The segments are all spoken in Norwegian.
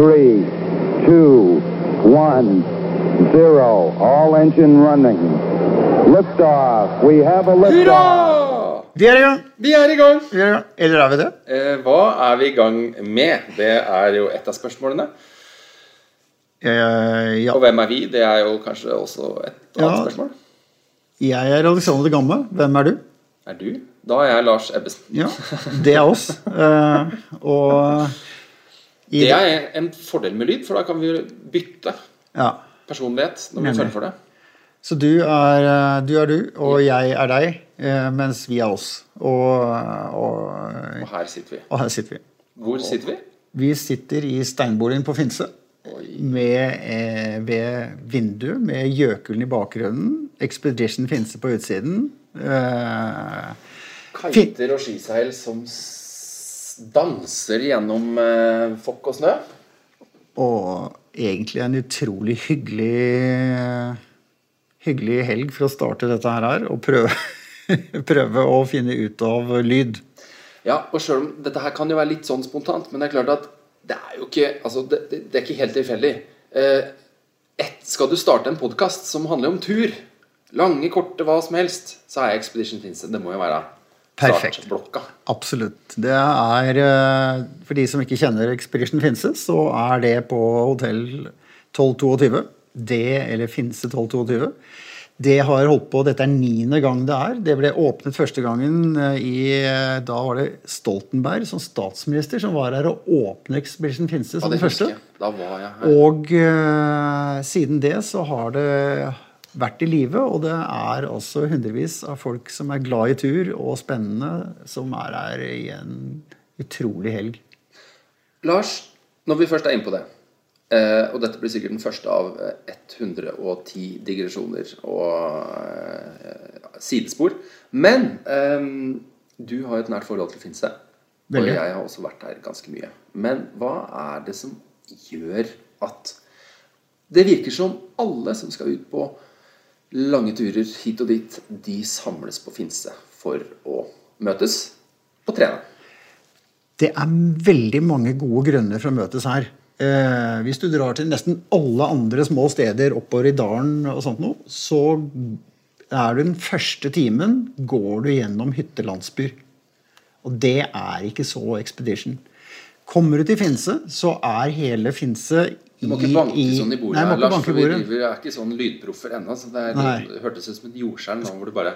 three, two, one, zero. All engine running. Liftoff. We have a liftoff. Vi er i gang! Vi er i gang. Vi er i gang. Eller er vi det? Eh, hva er vi i gang med? Det er jo et av spørsmålene. Eh, ja. Og hvem er vi? Det er jo kanskje også et annet Ja. spørsmål. Jeg er Alexander Gamme. Hvem er du? Er du? Da er jeg Lars Ebbesen. Ja, det er oss. Eh, og i, Det er en fordel med lyd, for da kan vi bytte ja. personlighet når vi føler for det. Så du er, eh, du er du, og jeg er deg, eh, mens vi er oss. Og, og, Og her sitter vi. og her sitter vi. Hvor sitter vi? Vi sitter i steinboligen på Finse. Med, eh, ved vinduet med gjøkulen i bakgrunnen. Expedition Finse på utsiden. Eh, Kiter og skiseil som danser gjennom eh, fokk og snø. og egentlig en utrolig hyggelig Hyggelig helg for å starte dette her og prøve, prøve å finne ut av lyd. Ja, og selv om dette her kan jo være litt sånn spontant, men det er klart at det er jo ikke altså det, det, det er ikke helt tilfeldig. Eh, ett, skal du starte en podkast som handler om tur, lange, korte, hva som helst, så er Expedition Finse Det må jo være Perfekt. startblokka. Absolutt. Det er eh, For de som ikke kjenner Expedition Finse, så er det på hotell 1222. Det eller Finse 1222. Det har holdt på, Dette er niende gang det er. Det ble åpnet første gangen eh, i eh, Da var det Stoltenberg som statsminister som var her og åpnet Expedition Finse Ja, som det den første. jeg. Da var jeg her. Og uh, siden det så har det vært i live, og det er også hundrevis av folk som er glad i tur og spennende, som er her i en utrolig helg. Lars, når vi først er inne på det eh, Og dette blir sikkert den første av eh, 110 digresjoner og eh, sidespor. Men eh, du har et nært forhold til Finse. Og jeg har også vært her ganske mye. Men hva er det som gjør at Det virker som alle som skal ut på lange turer hit og dit, de samles på Finse for å møtes og trene. Det er veldig mange gode grunner for å møtes her. Eh, hvis du drar til nesten alle andre små steder oppover i dalen, og sånt noe, så er du den første timen går du gjennom hyttelandsbyer. Og det er ikke så expedition. Kommer du til Finse, så er hele Finse Du må ikke banke sånn i bordet. Nei, Lars, for vi, vi er ikke sånn lydproffer ennå. Så det, er, det hørtes ut som et jordskjelv nå hvor du bare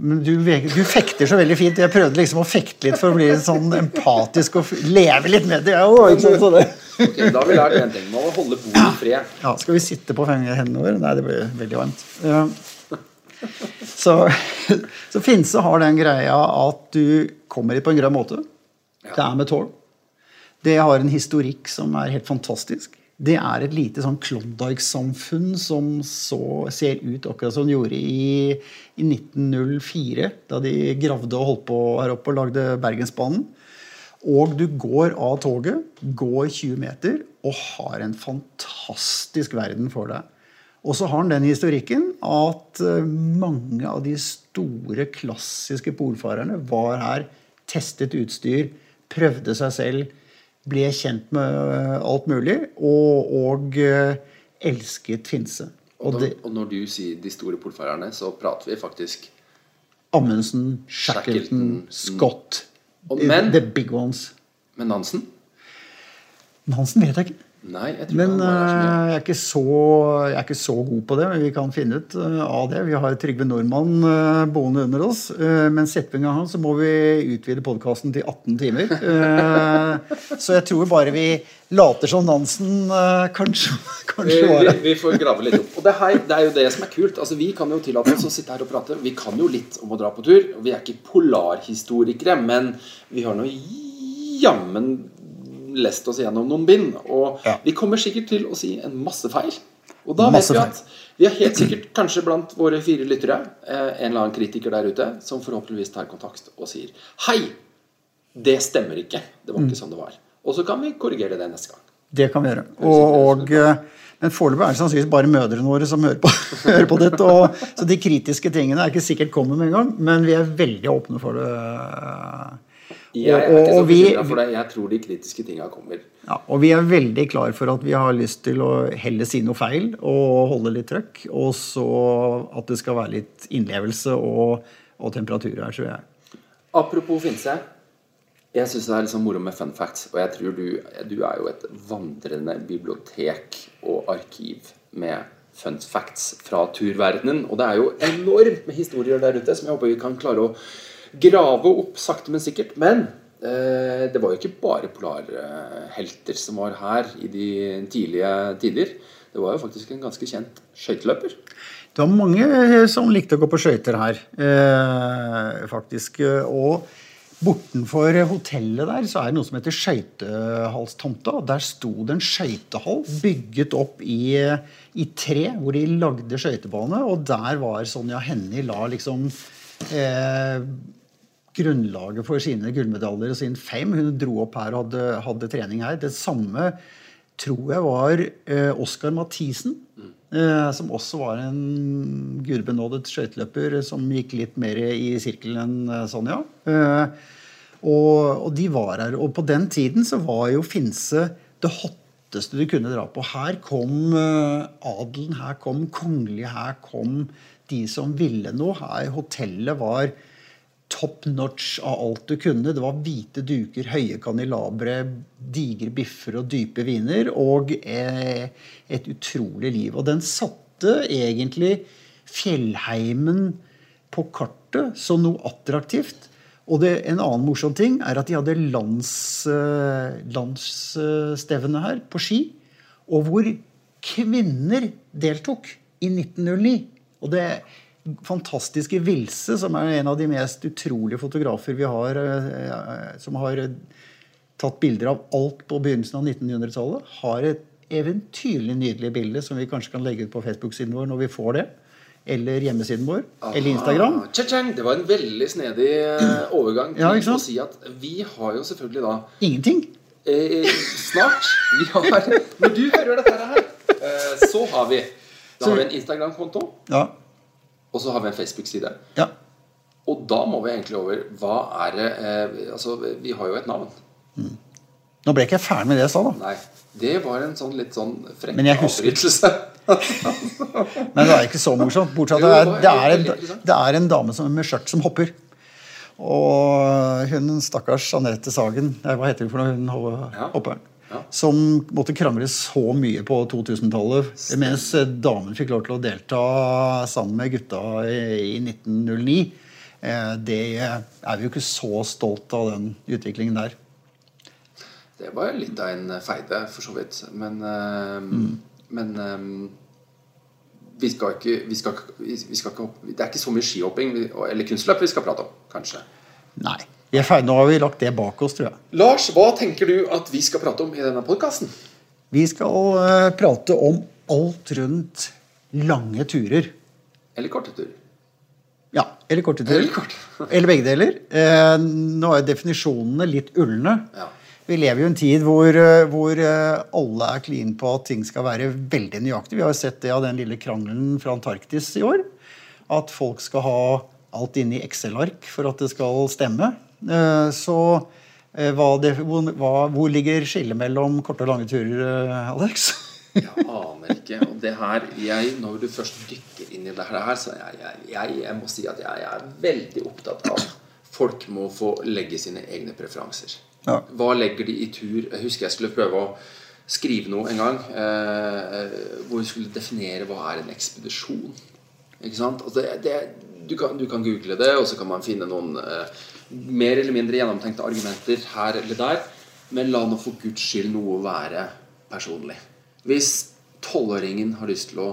Men du, du fekter så veldig fint. Jeg prøvde liksom å fekte litt for å bli sånn empatisk og leve litt med det. Ikke sånn så det. Ok, da har vi lært én ting. Man må holde bordet i fred. Ja, skal vi sitte på hendene våre? Nei, det blir veldig varmt. Så, så Finse har den greia at du kommer hit på en grønn måte. Det er med tog. Det har en historikk som er helt fantastisk. Det er et lite sånn Klondyke-samfunn som så ser ut akkurat som det gjorde i, i 1904, da de gravde og holdt på her oppe og lagde Bergensbanen. Og du går av toget, går 20 meter og har en fantastisk verden for deg. Og så har den den historikken at eh, mange av de store, klassiske polfarerne var her, testet utstyr, prøvde seg selv, ble kjent med eh, alt mulig, og, og eh, elsket Finse. Og, Og og når du sier de store polfarerne, så prater vi faktisk Amundsen, Shackleton, Shackleton, Scott men- The big ones. Men Nansen. Nansen vet jeg ikke. Nei, jeg Men eh, jeg, er ikke så, jeg er ikke så god på det. Men vi kan finne ut eh, av det. Vi har Trygve Nordmann eh, boende under oss. Men setter vi en gang han, så må vi utvide podkasten til 18 timer. Eh, så jeg tror bare vi later som Nansen kanskje, kanskje var det. vi får grave litt opp. Og det, her, det er jo det som er kult. Altså, vi kan jo tillate oss å sitte her og prate. Vi kan jo litt om å dra på tur. Vi er ikke polarhistorikere, men vi har nå jammen lest oss gjennom noen bind. Og Ja. vi kommer sikkert til å si en masse feil. Og da Masse vet vi at vi har helt sikkert kanskje blant våre fire lyttere eh, en eller annen kritiker der ute som forhåpentligvis tar kontakt og sier Hei! Det stemmer ikke. Det var ikke sånn det var. Og så kan vi korrigere det neste gang. Det kan vi gjøre. Og, og, eh, men foreløpig er det sannsynligvis bare mødrene våre som hører på, hører på dette. Og, så de kritiske tingene er ikke sikkert kommer med en gang, men vi er veldig åpne for det. Jeg er ikke så bekymra for det. Jeg tror de kritiske tinga kommer. Ja, og vi er veldig klar for at vi har lyst til å heller si noe feil og holde litt trøkk. Og så at det skal være litt innlevelse og, og temperatur her, tror jeg. Apropos Finse. Jeg syns det er liksom moro med fun facts. Og jeg tror du, du er jo et vandrende bibliotek og arkiv med fun facts fra turverdenen. Og det er jo enormt med historier der ute som jeg håper vi kan klare å grave opp sakte, men sikkert. Men eh, det var jo ikke bare polarhelter som var her i de tidlige tider. Det var jo faktisk en ganske kjent skøyteløper. Det var mange som likte å gå på skøyter her, eh, faktisk. Og bortenfor hotellet der så er det noe som heter Skøytehalstomta. Der sto det en skøytehall bygget opp i, i tre, hvor de lagde skøytebane. Og der var Sonja Hennie la liksom eh, grunnlaget for sine gullmedaljer og sin fame. Hun dro opp her og hadde, hadde trening her. Det samme tror jeg var eh, Oskar Mathisen. Eh, som også var en gudbenådet skøyteløper som gikk litt mer i sirkelen enn eh, Sonja. Eh, og, og de var her. Og på den tiden så var jo Finse det hotteste du kunne dra på. Her kom eh, adelen, her kom kongelige, her kom de som ville noe. Her hotellet var top notch av alt du kunne. Det var hvite duker, høye kanilabre, digre biffer og dype viner. Og eh, et utrolig liv. Og den satte egentlig fjellheimen på kartet som noe attraktivt. Og det, en annen morsom ting er at de hadde lands, eh, her på ski. Og hvor kvinner deltok i 1909. Og det fantastiske Vilse, som er en av de mest utrolige fotografer vi har, eh, som har tatt bilder av alt på begynnelsen av 1900-tallet, har et eventyrlig nydelig bilde som vi kanskje kan legge ut på Facebook-siden vår når vi får det. Eller hjemmesiden vår. Eller Instagram. Tja-tjang, det var en veldig snedig eh, overgang Ja, å si at vi har jo selvfølgelig da Ingenting. eh, snart vi har, Når du hører dette her, eh, så har vi Da har vi en Instagram-konto, Ja. Og så har vi en Facebook-side. ja. Og da må vi egentlig over Hva er det eh, Altså, vi har jo et navn. Nå ble ikke jeg ferdig med det jeg sa, da. Nei. Det var en sånn litt sånn frekk Men avbrytelse. Men det er ikke så morsomt. Bortsett fra det at det er, en, det er en dame som, med skjørt som hopper. Og hun stakkars Anette Sagen Hva heter hun for noe? Hun hopperen. Ja. Ja. Som måtte krangle så mye på 2000-tallet. Mens damen fikk lov til å delta sammen med gutta i, i 1909. Eh, Det er vi jo ikke så stolt av den utviklingen der. Det var litt av en feide, for så vidt. Men, eh, Mm. men eh, vi skal ikke, vi skal, vi vi skal ikke Det er ikke så mye skihopping eller kunstløp vi skal prate om, kanskje. Nei. Vi er ferdig. Nå har vi lagt det bak oss, tror jeg. Lars, hva tenker du at vi skal prate om i denne podkasten? Vi skal uh, prate om alt rundt lange turer. Eller korte turer? Ja, eller korte turer. Eller kort. Eller begge deler. Uh, nå er definisjonene litt ulne. Ja. Vi lever jo i en tid hvor, eh, hvor alle er clean på at ting skal være veldig nøyaktig. Vi har jo sett det av den lille krangelen fra Antarktis i år. At folk skal ha alt inne i Excel-ark for at det skal stemme. Eh, så eh, hva det, hva, hvor ligger skillet mellom korte og lange turer, eh, Alex? Jeg aner ikke. Og det her, jeg, når du først dykker inn i det her, så jeg, jeg, jeg, må si at jeg, er veldig opptatt av folk må få legge sine egne preferanser. Ja. Hva legger de i tur? Jeg husker jeg skulle prøve å skrive noe en gang eh, hvor vi skulle definere hva er en ekspedisjon. Ikke sant? Altså det, det, du, kan, du kan google det, og så kan man finne noen eh, mer eller mindre gjennomtenkte argumenter her eller der. Men la nå for guds skyld noe være personlig. Hvis tolvåringen har lyst til å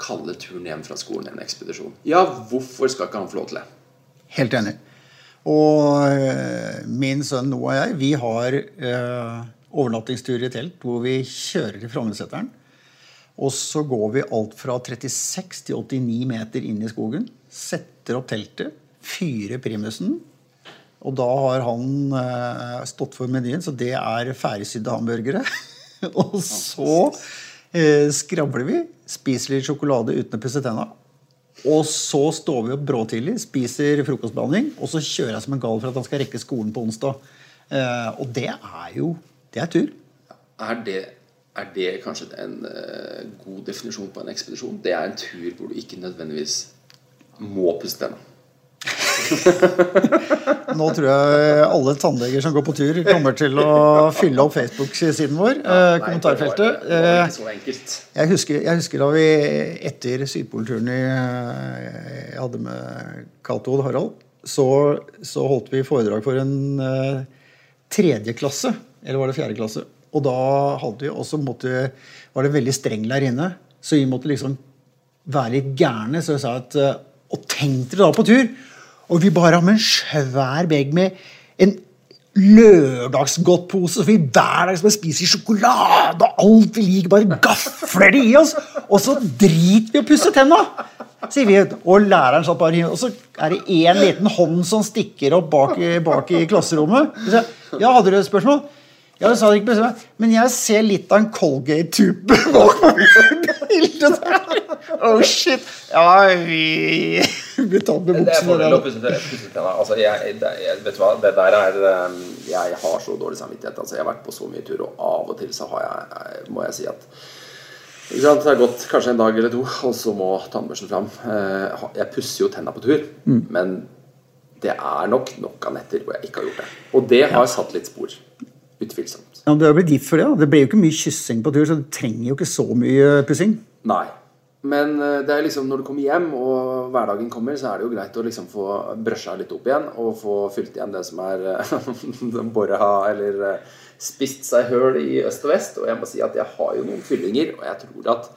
kalle turen hjem fra skolen en ekspedisjon, ja, hvorfor skal ikke han få lov til det? Helt enig. Og eh, min sønn Noah og jeg, vi har eh, overnattingstur i telt hvor vi kjører til Frognerseteren. Og så går vi alt fra 36 til 89 meter inn i skogen. Setter opp teltet, fyrer primusen. Og da har han eh, stått for menyen, så det er ferdigsydde hamburgere. og så eh, skravler vi, spiser litt sjokolade uten å pusse tenna. Og så står vi opp bråtidlig, spiser frokostblanding, og så kjører jeg som en gal for at han skal rekke skolen på onsdag. Eh, og det er jo Det er tur. Er det, er det kanskje en uh, god definisjon på en ekspedisjon? Det er en tur hvor du ikke nødvendigvis må tenna. Nå tror jeg alle tannleger som går på tur, kommer til å fylle opp Facebook-siden vår. Ja, Nei, kommentarfeltet. Det var, Eh, ikke så enkelt. Jeg husker, jeg husker da vi etter Sydpolturen eh, jeg hadde med Cato og Harald, så, så holdt vi foredrag for en uh, tredje klasse. Eller var det fjerde klasse? Og da hadde vi også måtte, var det veldig streng lærerinne, så vi måtte liksom være litt gærne. Så jeg sa at eh, Og tenk dere da på tur! Og vi bare har med en svær bag med en lørdagsgodtpose, så vi hver dag skal spise sjokolade og alt vi liker, bare gafler det i oss. Og så driter vi å pusse tenna! Sier vi, og læreren satt bare Og så er det én liten hånd som stikker opp bak bak i klasserommet. Ja, hadde du et spørsmål? Ja, sa det ikke på Men jeg ser litt av en Colgate-tube bak bildet der. Oh, shit. Ja, vi Vi tar med er buksene der. Altså, jeg, det, jeg, vet du hva, det der er um, Jeg har så dårlig samvittighet. Altså, jeg har vært på så mye tur, og av og til så har jeg, jeg må jeg si at ikke sant? Det har gått kanskje en dag eller to, og så må tannbørsten fram. Eh, Jeg pusser jo tenna på tur, men det er nok nok av netter hvor jeg ikke har gjort det. Og det har satt litt spor. Utvilsomt. Ja, du er blitt gift for det. da. Det ble jo ikke mye kyssing på tur, så du trenger jo ikke så mye pussing. Nei. Men eh, det er liksom når du kommer hjem og hverdagen kommer, så er det jo greit å liksom få brøsja litt opp igjen og få fylt igjen det som er bora eller eh, spist seg høl i øst og vest. Og jeg må si at jeg har jo noen fyllinger, og jeg tror at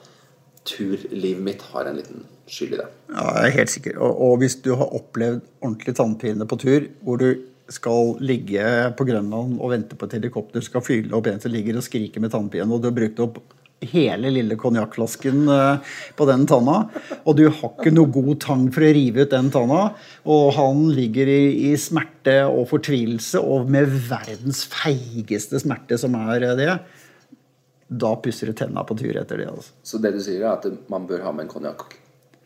turlivet mitt har en liten skyld i det. Ja, jeg er helt sikker. Og, og hvis du har opplevd ordentlig tannpine på tur, hvor du skal ligge på Grønland og vente på et helikopter skal fylle opp en som ligger og skriker med tannpine, og du har brukt opp hele lille konjakkflasken eh, på den tanna, og du har ikke noe god tang for å rive ut den tanna, og han ligger i, i smerte og fortvilelse, og med verdens feigeste smerte som er eh, det, da pusser du tenna på tur etter det. altså. Så det du sier, er at man bør ha med en konjakk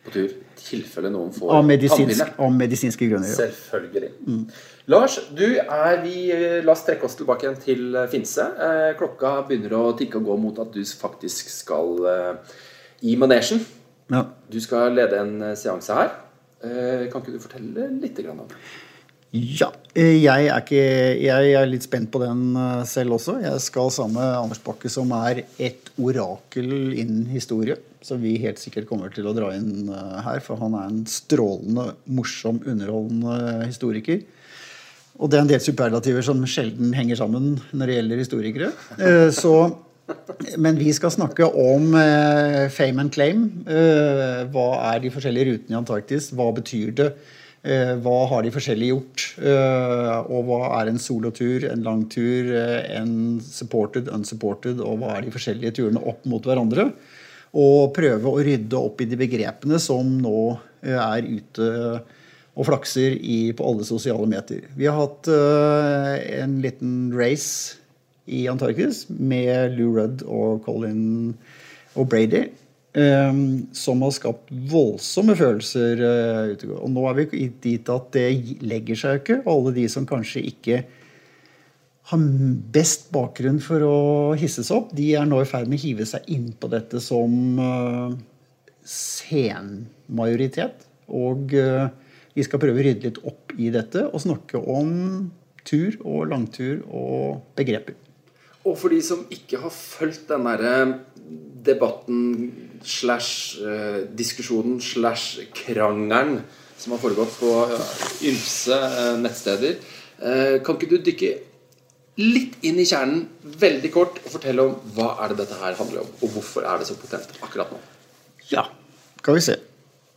på tur i tilfelle noen får Av, medisinsk, medisinske grunner. Ja. Selvfølgelig. Lars, du er vi eh, La oss trekke oss tilbake igjen til eh, Finse. Eh, klokka begynner å tikke og gå mot at du faktisk skal i manesjen. Ja. Du skal lede en seanse her. Eh, kan ikke du fortelle litt grann om det? Ja. Jeg er, ikke, jeg er litt spent på den selv også. Jeg skal sammen med Anders Bakke, som er et orakel innen historie. Som vi helt sikkert kommer til å dra inn eh, her, for han er en strålende, morsom, underholdende historiker. Og det er en del superlativer som sjelden henger sammen når det gjelder historikere. Eh, Så, men vi skal snakke om eh, fame and claim. Hva er de forskjellige rutene i Antarktis? Hva betyr det? Hva har de forskjellige gjort? Og hva er en solotur, en lang tur, eh, en supported, unsupported? Og hva er de forskjellige turene opp mot hverandre? Og prøve å rydde opp i de begrepene som nå eh, er ute og flakser i, på alle sosiale meter. Vi har hatt eh, en liten race i Antarktis med Lou Rudd og Colin O'Brady. eh, som har skapt voldsomme følelser. Og nå er vi dit at det legger seg jo ikke. Alle de som kanskje ikke har best bakgrunn for å hisse seg opp, de er nå i ferd med å hive seg innpå dette som uh, senmajoritet. Og eh, vi skal prøve å rydde litt opp i dette og snakke om tur og langtur og begreper. Og for de som ikke har fulgt den derre debatten slash eh, diskusjonen slash krangelen som har foregått på eh, ymse eh, nettsteder, eh, kan ikke du dykke litt inn i kjernen veldig kort og fortelle om hva er det dette her handler om, og hvorfor er det så potent akkurat nå? Ja, skal vi se.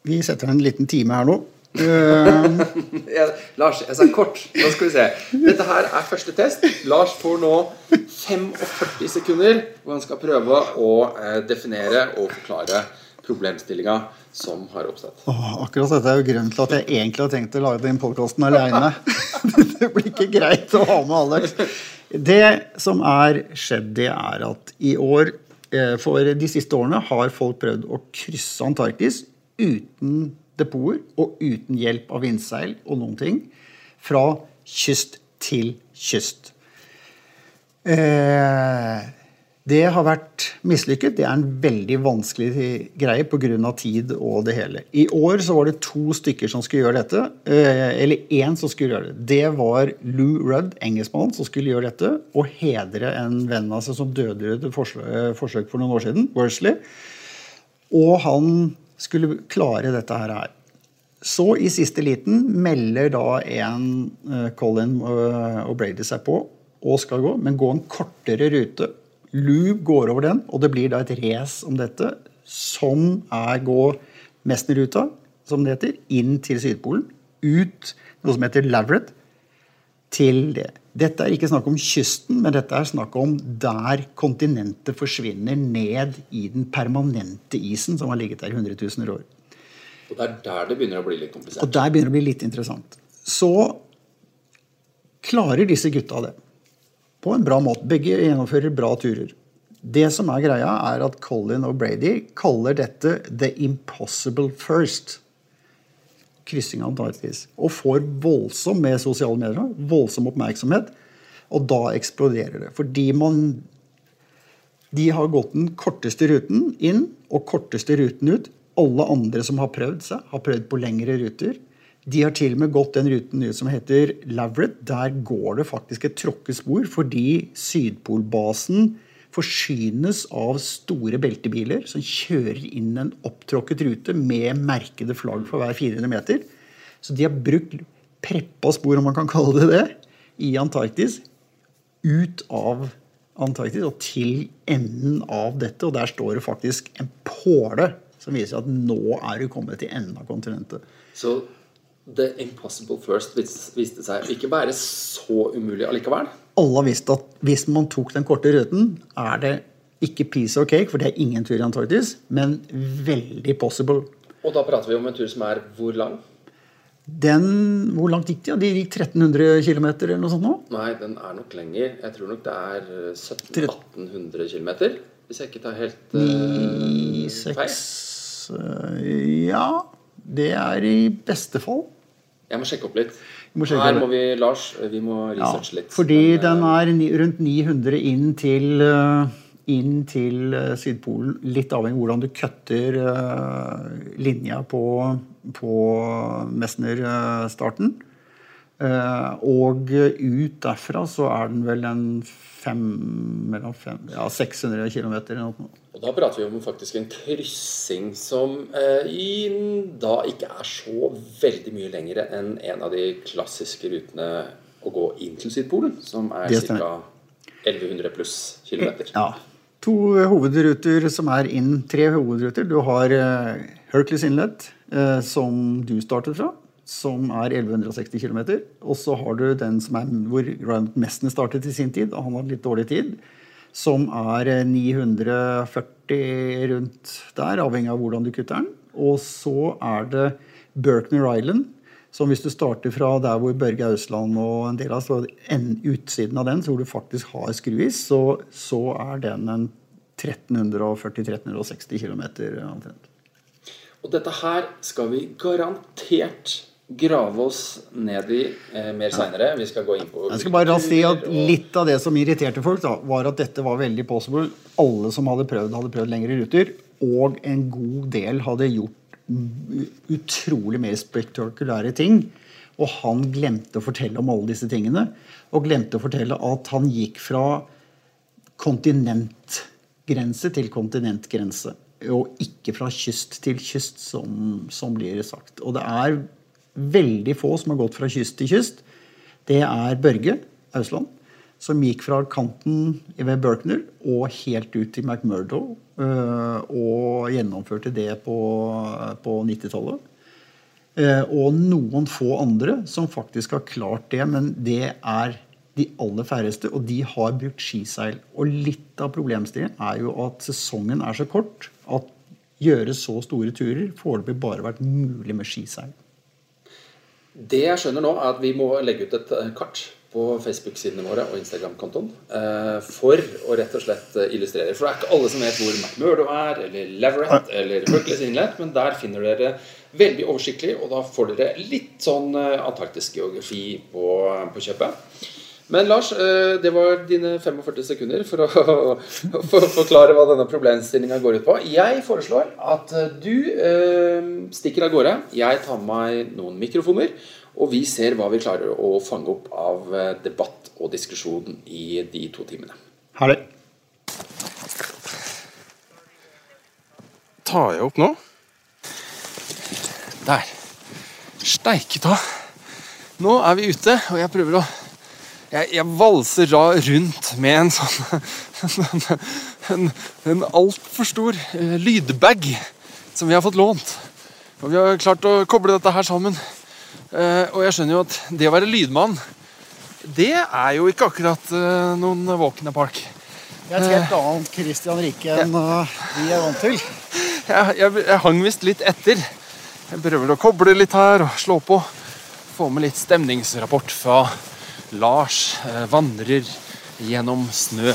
Vi setter en liten time her nå. Jeg, Lars, jeg sa kort. Nå skal vi se. Dette her er første test. Lars får nå 45 sekunder hvor han skal prøve å eh, definere og forklare problemstillinga som har oppstått. Åh, akkurat dette er jo grunnen til at jeg egentlig har tenkt å lage den podkasten aleine. det blir ikke greit å ha med Alex. Det som er skjedd, det er at i år, eh, for de siste årene, har folk prøvd å krysse Antarktis uten depoter og uten hjelp av vindseil og noen ting. Fra kyst til kyst. Eh, det har vært mislykket. Det er en veldig vanskelig greie pga. tid og det hele. I år så var det to stykker som skulle gjøre dette. Eh, eller én som skulle gjøre det. Det var Lou Rudd, engelskmannen, som skulle gjøre dette. Og hedre en venn av seg som døde i et forsøk, forsøk for noen år siden. Worsley. Og han skulle klare dette her. Så i siste liten melder da en uh, Colin O'Brady seg på og skal gå, men gå en kortere rute. Lou går over den, og det blir da et race om dette, som er gå Messner-ruta, som det heter, inn til Sydpolen. Ut noe som heter Lavret, til det. Dette er ikke snakk om kysten, men dette er snakk om der kontinentet forsvinner ned i den permanente isen som har ligget der i hundretusener år. Og det er der det begynner å bli litt komplisert. Og der begynner det å bli litt interessant. Så klarer disse gutta det. På en bra måte. Begge gjennomfører bra turer. Det som er greia, er at Colin og Brady kaller dette 'the impossible first'. Kryssing av Antarktis. Og får voldsom med sosiale medier, voldsom oppmerksomhet. Og da eksploderer det. Fordi man De har gått den korteste ruten inn og korteste ruten ut alle andre som har prøvd seg, har prøvd på lengre ruter. De har til og med gått den ruten ut som heter Lavret. Der går det faktisk et tråkkespor fordi Sydpolbasen forsynes av store beltebiler som kjører inn en opptråkket rute med merkede flagg for hver 400 meter. Så de har brukt preppa spor, om man kan kalle det det, i Antarktis ut av Antarktis og til enden av dette. Og der står det faktisk en påle som viser at nå er du kommet til enden av kontinentet. Så The Impossible First viste seg ikke være så umulig allikevel? Alle har visst at hvis man tok den korte ruten, er det ikke piece of cake, for det er ingen tur i Antarktis, men veldig possible. Og da prater vi om en tur som er hvor lang? Den, Hvor langt gikk de? De gikk 1300 km eller noe sånt nå? Nei, den er nok lenger. Jeg tror nok det er 1700-1800 km. Hvis jeg ikke tar helt uh, 9, 6, feil. Ja, det er i beste fall. Jeg må sjekke opp litt. Må Her må vi, Lars, vi må researche ja, litt. Fordi men, den er rundt 900 inn til, eh, inn til eh, Sydpolen. Litt avhengig av hvordan du kutter uh, linja på, på Messner-starten. Uh, og ut derfra så er den vel en fem, mellom fem, ja, 600 km. Og da prater vi om faktisk en kryssing som eh, i, da ikke er så veldig mye lengre enn en av de klassiske rutene å gå inn til Sydpolen, som er ca. 1100 pluss kilometer. Ja. To hovedruter som er inn. Tre hovedruter. Du har eh, Hercules Inlet, eh, som du startet fra som er 1160 km. Og så har du den som er hvor Grant Messner startet i sin tid, og han hadde litt dårlig tid, som er 940 eh, rundt der, avhengig av hvordan du kutter den. Og så er det Berkner Island, som hvis du starter fra der hvor Børge Ausland og en del av så en, utsiden av den, så hvor du faktisk har skruis, så, så er den en 1340-1360 km omtrent. Og dette her skal vi garantert grave oss ned i eh, mer seinere. Vi skal gå inn på Jeg skal bare si at Litt av det som irriterte folk, da, var at dette var veldig possible. Alle som hadde prøvd, hadde prøvd lengre ruter. Og en god del hadde gjort utrolig mer spektakulære ting. Og han glemte å fortelle om alle disse tingene. Og glemte å fortelle at han gikk fra kontinentgrense til kontinentgrense. Og ikke fra kyst til kyst, som, som blir sagt. Og det er veldig få som har gått fra kyst til kyst. Det er Børge Ausland, som gikk fra kanten ved Berkner og helt ut til McMurdo. Øh, og gjennomførte det på, på 90-tallet. Øh, og noen få andre som faktisk har klart det, men det er de aller færreste, og de har brukt skiseil. Og litt av problemstillingen er jo at sesongen er så kort at gjøre så store turer foreløpig bare vært mulig med skiseil. Det jeg skjønner nå, er at vi må legge ut et eh, kart på Facebook-sidene våre og Instagram-kontoen eh, for å rett og slett eh, illustrere. For det er ikke alle som vet hvor McMurdo er, eller Leverett eller Berkeley's Inlet, men der finner dere veldig oversiktlig, og da får dere litt sånn antarktisk geografi på, på kjøpet. Men Lars, eh, det var dine 45 sekunder for å, for å forklare hva denne problemstillinga går ut på. Jeg foreslår at eh, du eh, stikker av gårde. Jeg tar med meg noen mikrofoner. Og vi ser hva vi klarer å fange opp av debatt og diskusjon i de to timene. Ha det. Tar jeg opp nå? Der. Steike ta. Nå er vi ute, og jeg prøver å Jeg, jeg valser da rundt med en sånn En, en, en altfor stor eh, lydbag som vi har fått lånt. Og vi har klart å koble dette her sammen. Eh, og jeg skjønner jo at det å være lydmann, det er jo ikke akkurat eh, noen walk in the park. Det er et helt annet Christian Rike enn ja. vi er vant til. jeg, jeg, jeg hang visst litt etter. Jeg prøver å koble litt her og slå på. Få med litt stemningsrapport fra Lars eh, vandrer gjennom snø.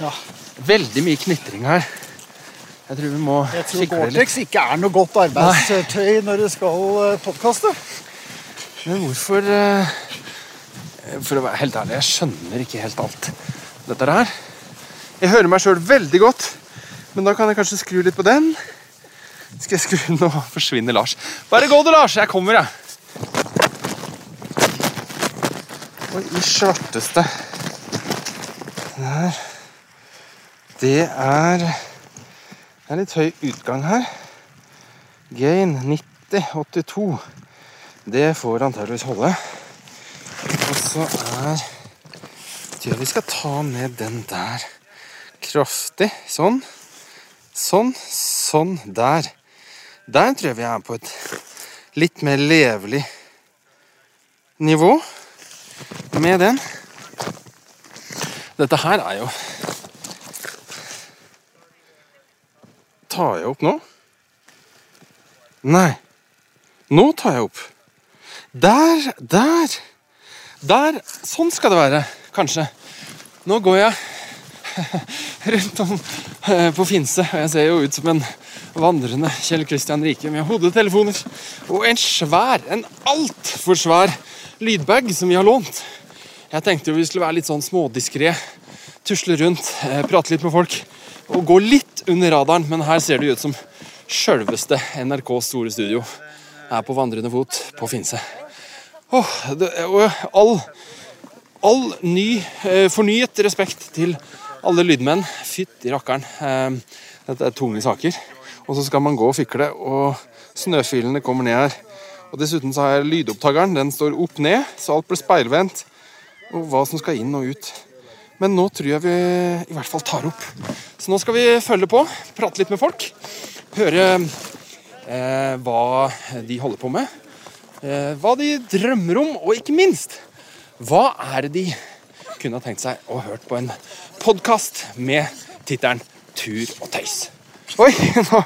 Ja. Veldig mye knitring her. Jeg tror vi må Jeg tror. Gore-Tex ikke er noe godt arbeidstøy når du skal podkaste. Men hvorfor eh, For å være helt ærlig, jeg skjønner ikke helt alt dette her. Jeg hører meg sjøl veldig godt, men da kan jeg kanskje skru litt på den. Skal jeg skru Nå forsvinner Lars. Bare gå du, Lars. Jeg kommer, jeg. Oi, i svarteste Der. Det er Det er litt høy utgang her. Gain 9082. Det får antageligvis holde. Og så er tror vi skal ta ned den der kraftig. Sånn. Sånn. Sånn. Der. Der tror jeg vi er på et litt mer levelig nivå med den. Dette her er jo Tar jeg opp nå? Nei. Nå tar jeg opp. Der, der. Der. Sånn skal det være, kanskje. Nå går jeg rundt om eh, på Finse, og jeg ser jo ut som en vandrende Kjell Kristian Rike med hodetelefoner og en svær, en altfor svær lydbag som vi har lånt. Jeg tenkte jo vi skulle være litt sånn smådiskré, tusle rundt, eh, prate litt med folk og gå litt under radaren, men her ser det ut som sjølveste NRKs store studio er på vandrende fot på Finse. Åh, det, all, all ny, eh, fornyet respekt til alle lydmenn. Fytti rakkeren. Eh, dette er tunge saker. Og så skal man gå og fikle, og snøfilene kommer ned her. Og Dessuten så har jeg lydopptakeren. Den står opp ned, så alt blir speilvendt. Og hva som skal inn og ut. Men nå tror jeg vi i hvert fall tar opp. Så nå skal vi følge på, prate litt med folk. Høre eh, hva de holder på med. Eh, hva de drømmer om, og ikke minst hva er det de kunne ha tenkt seg å hørt på en podkast med tittelen 'Tur og tøys'. Oi, nå,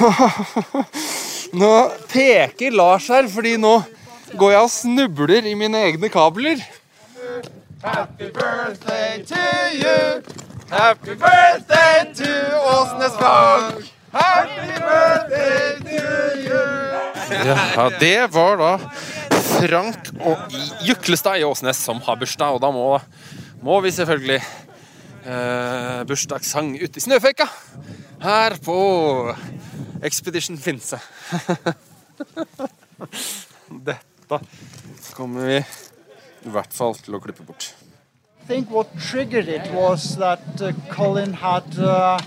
nå, nå peker Lars her, fordi nå går jeg og snubler i mine egne kabler. Happy birthday to you. Happy birthday to Åsnes Våg. Happy birthday to you. Ja, det var da Frank og Juklestad i Åsnes som har bursdag, og da må, må vi selvfølgelig eh, bursdagssang ute i snøføyka her på Expedition Finse. Dette kommer vi i hvert fall til å klippe bort. I think what triggered it was that uh, Colin had uh,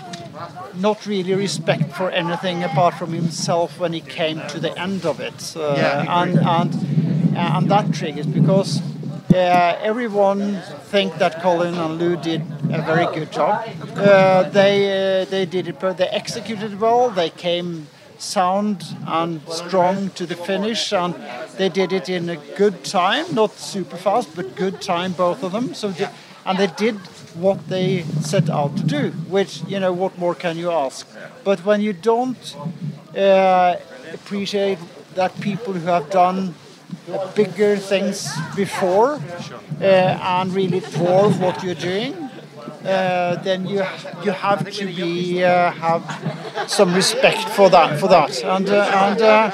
not really respect for anything apart from himself when he came to the end of it. Uh, and, and, and that triggers because uh, everyone think that Colin and Lou did a very good job. Uh, they, uh, they did it, but they executed well, they came sound and strong to the finish and they did it in a good time not super fast but good time both of them. So the, and they did what they set out to do which you know what more can you ask? But when you don't uh, appreciate that people who have done bigger things before uh, and really dwarf what you're doing uh, then you you have to be uh, have some respect for that for that and uh, and uh,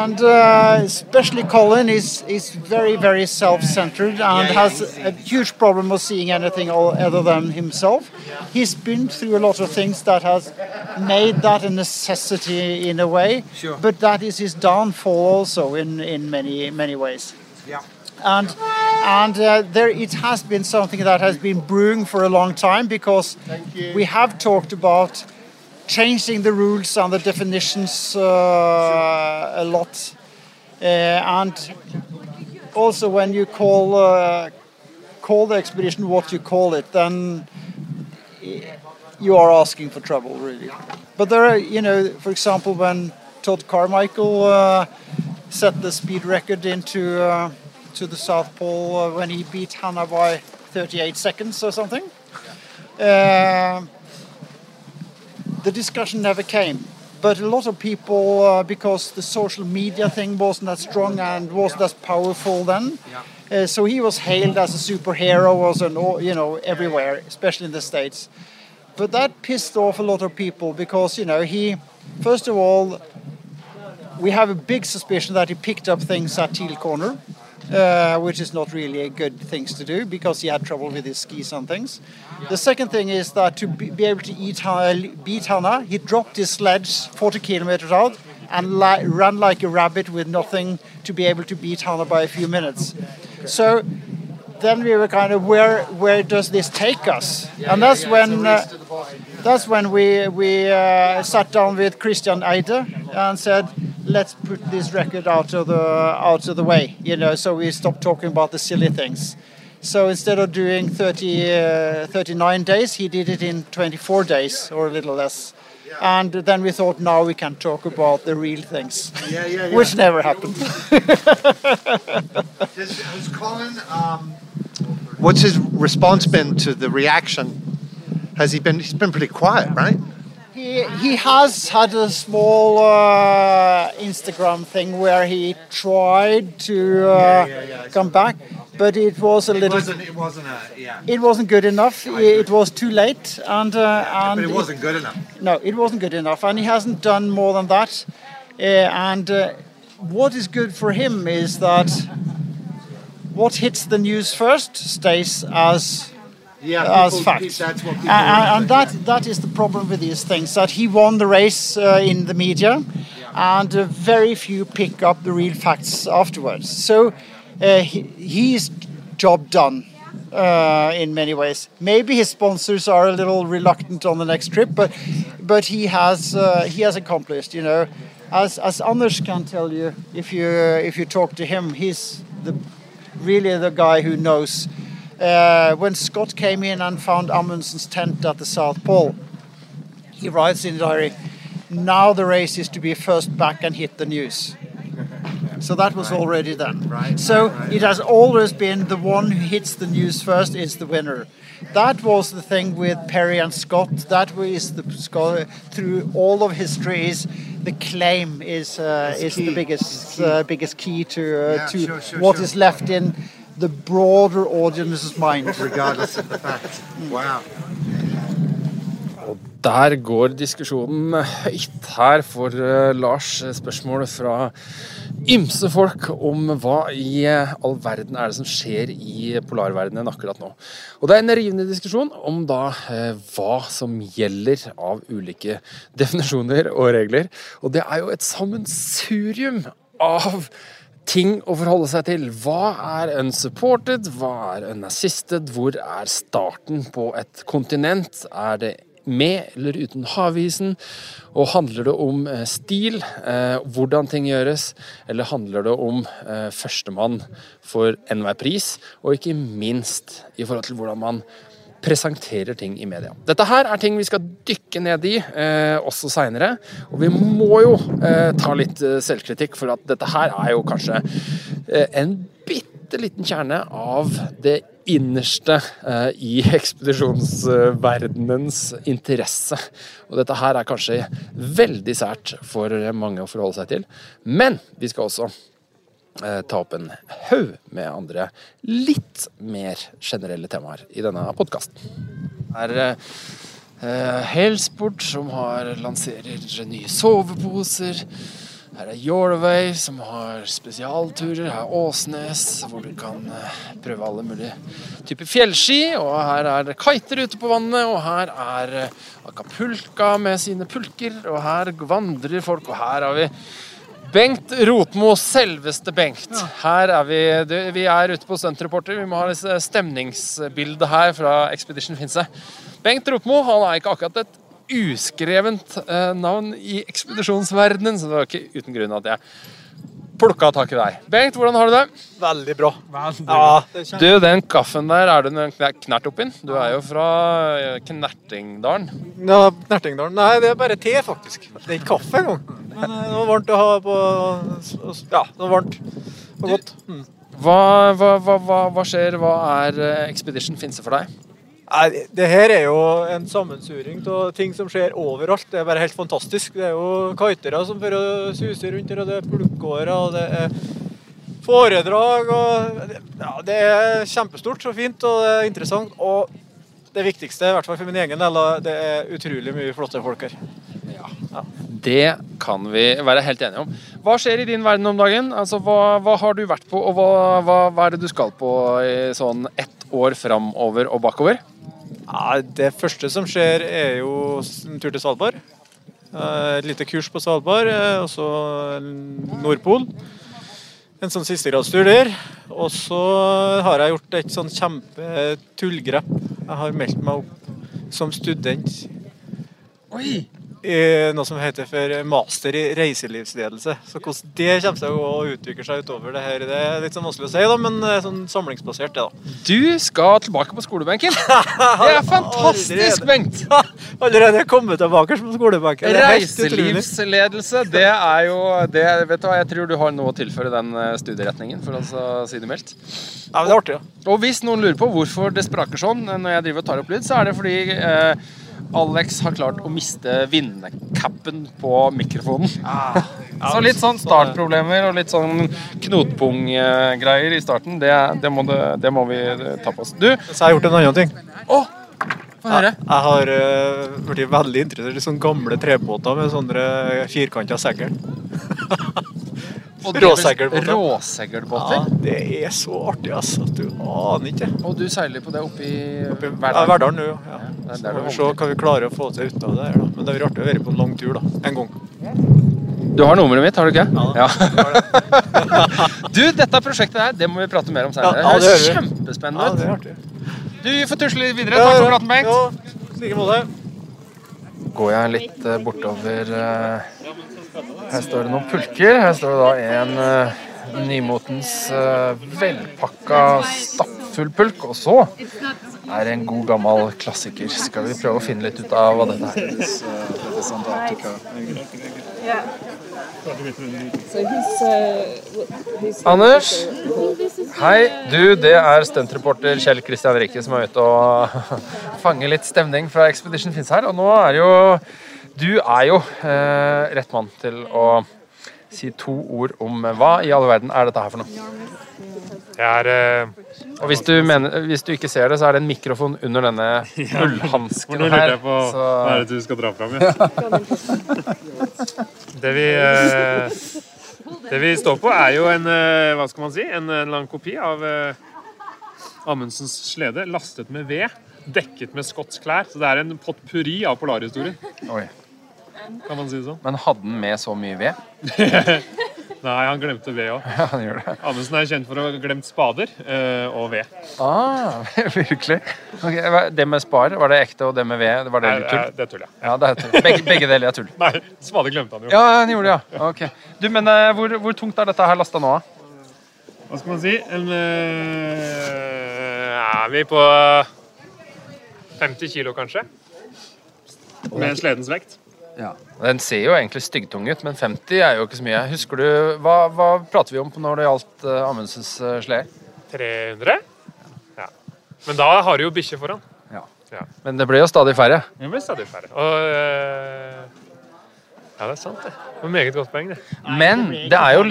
and uh, especially Colin is is very very self-centered and has a huge problem of seeing anything all, other than himself. He's been through a lot of things that has made that a necessity in a way, Sure. but that is his downfall also in in many many ways Yeah. And and uh, there it has been something that has been brewing for a long time because we have talked about changing the rules and the definitions uh, a lot. Uh, and also when you call uh, call the expedition what you call it then you are asking for trouble really. But there are you know for example when Todd Carmichael uh, set the speed record into uh, to the South Pole uh, when he beat Hannah by 38 seconds or something. Um the discussion never came. But a lot of people, uh, because the social media thing wasn't as strong and wasn't as powerful then, uh, so he was hailed as a superhero, was an, you know everywhere, especially in the states. But that pissed off a lot of people because you know he, first of all, we have a big suspicion that he picked up things at Teal Corner, uh, which is not really a good things to do because he had trouble with his skis and things. The second thing is that to be, be able to eat, beat Hannah, he dropped his sledge 40 kilometers out and li- ran like a rabbit with nothing to be able to beat Hannah by a few minutes. So then we were kind of where where does this take us? and that's when uh, that's when we we uh, sat down with Christian Eide and said, let's put this record out of the out of the way, you know, so we stopped talking about the silly things. So instead of doing 30, uh, 39 days, he did it in 24 days or a little less. And then we thought, now we can talk about the real things, Yeah, yeah, yeah. which never happened. Has Colin, um, what's his response been to the reaction? Has he been? He's been pretty quiet, right? He, he has had a small uh, Instagram thing where he tried to uh, Yeah, yeah, yeah, come back, but it was a little. It wasn't a. Yeah. It wasn't good enough. It was too late, and uh, and But it wasn't good enough. no, it wasn't good enough, and he hasn't done more than that. Uh, and uh, what is good for him is that what hits the news first stays as Yeah. as people- facts. That's what people. and, and remember. that that is the problem with these things that he won the race uh, in the media and uh, very few pick up the real facts afterwards so uh, he, he's job done uh, in many ways maybe his sponsors are a little reluctant on the next trip but but he has uh, he has accomplished you know as as Anders can tell you if you if you talk to him he's the really the guy who knows uh, when Scott came in and found Amundsen's tent at the South Pole, he writes in the diary, now the race is to be first back and hit the news. So that was already done. Right, So right, right. it has always been the one who hits the news first is the winner. That was the thing with Perry and Scott. That was the Scott through all of history is the claim is uh, is key. the biggest uh, biggest key to uh, Yeah, to sure, sure, what sure. is left in the broader audience's mind. Regardless of the fact. Wow. Der går diskusjonen høyt her for eh, Lars. Spørsmål fra ymse folk om hva i all verden er det som skjer i polarverdenen akkurat nå. Og det er en rivende diskusjon om da eh, hva som gjelder av ulike definisjoner og regler. Og det er jo et sammensurium av ting å forholde seg til. Hva er unsupported? Hva er unassisted? Hvor er starten på et kontinent? Er det med eller uten havisen? Og handler det om eh, stil, eh, hvordan ting gjøres, eller handler det om eh, førstemann for enhver pris, og ikke minst i forhold til hvordan man presenterer ting i media. Dette her er ting vi skal dykke ned i eh, også seinere. Og vi må jo eh, ta litt eh, selvkritikk, for at dette her er jo kanskje eh, en bitte liten kjerne av det innerste eh, i ekspedisjonsverdenens interesse. Og dette her er kanskje veldig sært for mange å forholde seg til. Men vi skal også ta opp en haug med andre litt mer generelle temaer i denne podkasten. er eh, Helsport, som har, lanserer nye soveposer. Her er Yorway, som har spesialturer. Her er Åsnes, hvor du kan eh, prøve alle mulige typer fjellski. Og her er det kiter ute på vannet, og her er eh, Acapulca med sine pulker. Og her vandrer folk, og her har vi Bengt Rotmo, selveste Bengt. Her er vi du, Vi er ute på Stuntreporter. Vi må ha et stemningsbilde her fra Expedition Finse. Bengt Rotmo han er ikke akkurat et uskrevent eh, navn i ekspedisjonsverdenen, så det var ikke uten grunn at jeg plukka tak i deg. Bengt, hvordan har du det? Veldig bra. Ja, Du, den kaffen der, er det en knert oppi den? Du er jo fra eh, Knertingdalen. Ja, Knertingdalen. Nei, det er bare te, faktisk. Det er ikke kaffe engang. Men eh, det var varmt å ha på Ja, det var varmt og godt. Mm. Hva, hva, hva, hva, hva skjer? Hva er eh, Expedition Finse for deg? Nei, det her er jo en sammensuring av ting som skjer overalt. Det er bare helt fantastisk. Det er jo kitere som får suse rundt her, og det er pulkårer, og det er foredrag. og ja, Det er kjempestort og fint og det er interessant. Og det viktigste, i hvert fall for min egen del, det er utrolig mye flotte folk her. Det kan vi være helt enige om. Hva skjer i din verden om dagen? Altså, hva, hva har du vært på, og hva, hva, hva er det du skal på i sånn ett år framover og bakover? Ja, det første som skjer, er jo en tur til Svalbard. Eh, Et lite kurs på Svalbard, eh, og så Nordpol. En sånn sistegradstur der. Og så har jeg gjort et sånn kjempetullgrep. Jeg har meldt meg opp som student Oi! I noe som heter for master i reiselivsledelse. Så hvordan det kommer seg å utvikle seg utover det her, det er litt sånn vanskelig å si, da, men er sånn samlingsbasert, det, da. Du skal tilbake på skolebenken! Det er fantastisk, Bengt! Allerede kommet tilbake på skolebenken. Reiselivsledelse, det er jo det, Vet du hva, jeg tror du har noe å tilføre den eh, studieretningen, for å si det mildt. Ja, men det er artig, ja. Og hvis noen lurer på hvorfor det spraker sånn når jeg driver og tar opp lyd, så er det fordi eh, Alex har klart å miste vinnercapen på mikrofonen. så litt sånn startproblemer og litt sånn knotpunggreier i starten, det, det, må det, det må vi ta på oss. Du, Så jeg har gjort en annen ting. Oh, Få høre. Jeg har uh, blitt veldig interessert i sånne gamle trebåter med sånne firkanta segl. Råseilbåter. Råseilbåter. Ja, det er så artig, altså. at Du aner ikke. Og du seiler på det oppe i Ja, Verdalen? Nå, ja. er Så vi se hva vi klarer å få til ut av det her, da. Men det blir artig å være på en lang tur, da. En gang. Du har nummeret mitt, har du ikke? Ja. du, dette prosjektet her, det må vi prate mer om senere. Ja, ja, det høres kjempespennende Ja, ut. det er artig. Du, vi får tusle litt videre. Takk for praten, Bengt. Ja, i like måte. Går jeg litt eh, bortover eh, Her står det noen pulker. Her står det da en uh, nymotens uh, velpakka stappfull pulk. Og så er det en god gammel klassiker. Skal vi prøve å finne litt ut av hva dette er? Anders? Hei, du, det er stuntreporter Kjell Kristian Rikke som er ute og fanger litt stemning fra Expedition Finns her. Og nå er jo Du er jo eh, rett mann til å si to ord om hva i all verden er dette her for noe. Det er eh, Og hvis du, mener, hvis du ikke ser det, så er det en mikrofon under denne ullhansken Nå her. jeg på hva er det du skal dra fram. Ja. Det vi eh, Det vi står på, er jo en eh, hva skal man si, en, en lang kopi av eh, Amundsens slede, lastet med ved, dekket med skotsk klær. Så det er en potpurri av polarhistorier, Oi. Kan man si det sånn. Men hadde den med så mye ved? Nei, han glemte ved òg. Ja, han gjør det. Amundsen er kjent for å ha glemt spader eh, og ved. Ah, virkelig? Okay, det med spar, var det ekte, og det med ved, var det litt tull? det er tull, ja. Ja, det er tull. Begge, begge deler er tull. Nei, spader glemte han jo. Ja, han gjorde det, ja. Ok. Du, men eh, hvor, hvor tungt er dette her lasta nå? da? Hva skal man si? En, øh, er vi på 50 kilo, kanskje? Med sledens vekt. Den ser jo egentlig styggtung ut, men 50 er jo ikke så mye. Husker du, Hva, hva prater vi om på når det gjaldt uh, Amundsens uh, slede? 300? Ja. Men da har du jo bikkje foran. Ja. Men det blir jo stadig færre. Det blir stadig færre. Og Uh... Ja, det er sant, det. Det var meget godt poeng, det. Men det er jo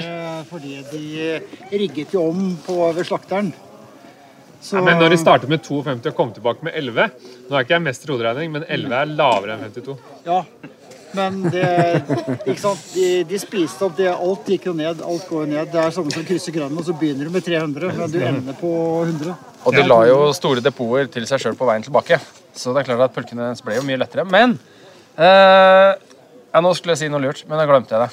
Fordi de rigget jo om på ved slakteren. Så, Men når de startet med 52 og kom tilbake med 11 Nå er ikke jeg mest hoderegning, men 11 er lavere enn 52. Ja, men det ikke sant? De, de spiste opp det. Alt gikk jo ned. Alt går ned. Det er sånne som krysser grønnen, og så begynner du med 300, men du ender på 100. Og de la jo store depoter til seg sjøl på veien tilbake. Så det er klart at pulkene ble jo mye lettere. Men eh, ja, Nå skulle jeg si noe lurt, men da glemte jeg det.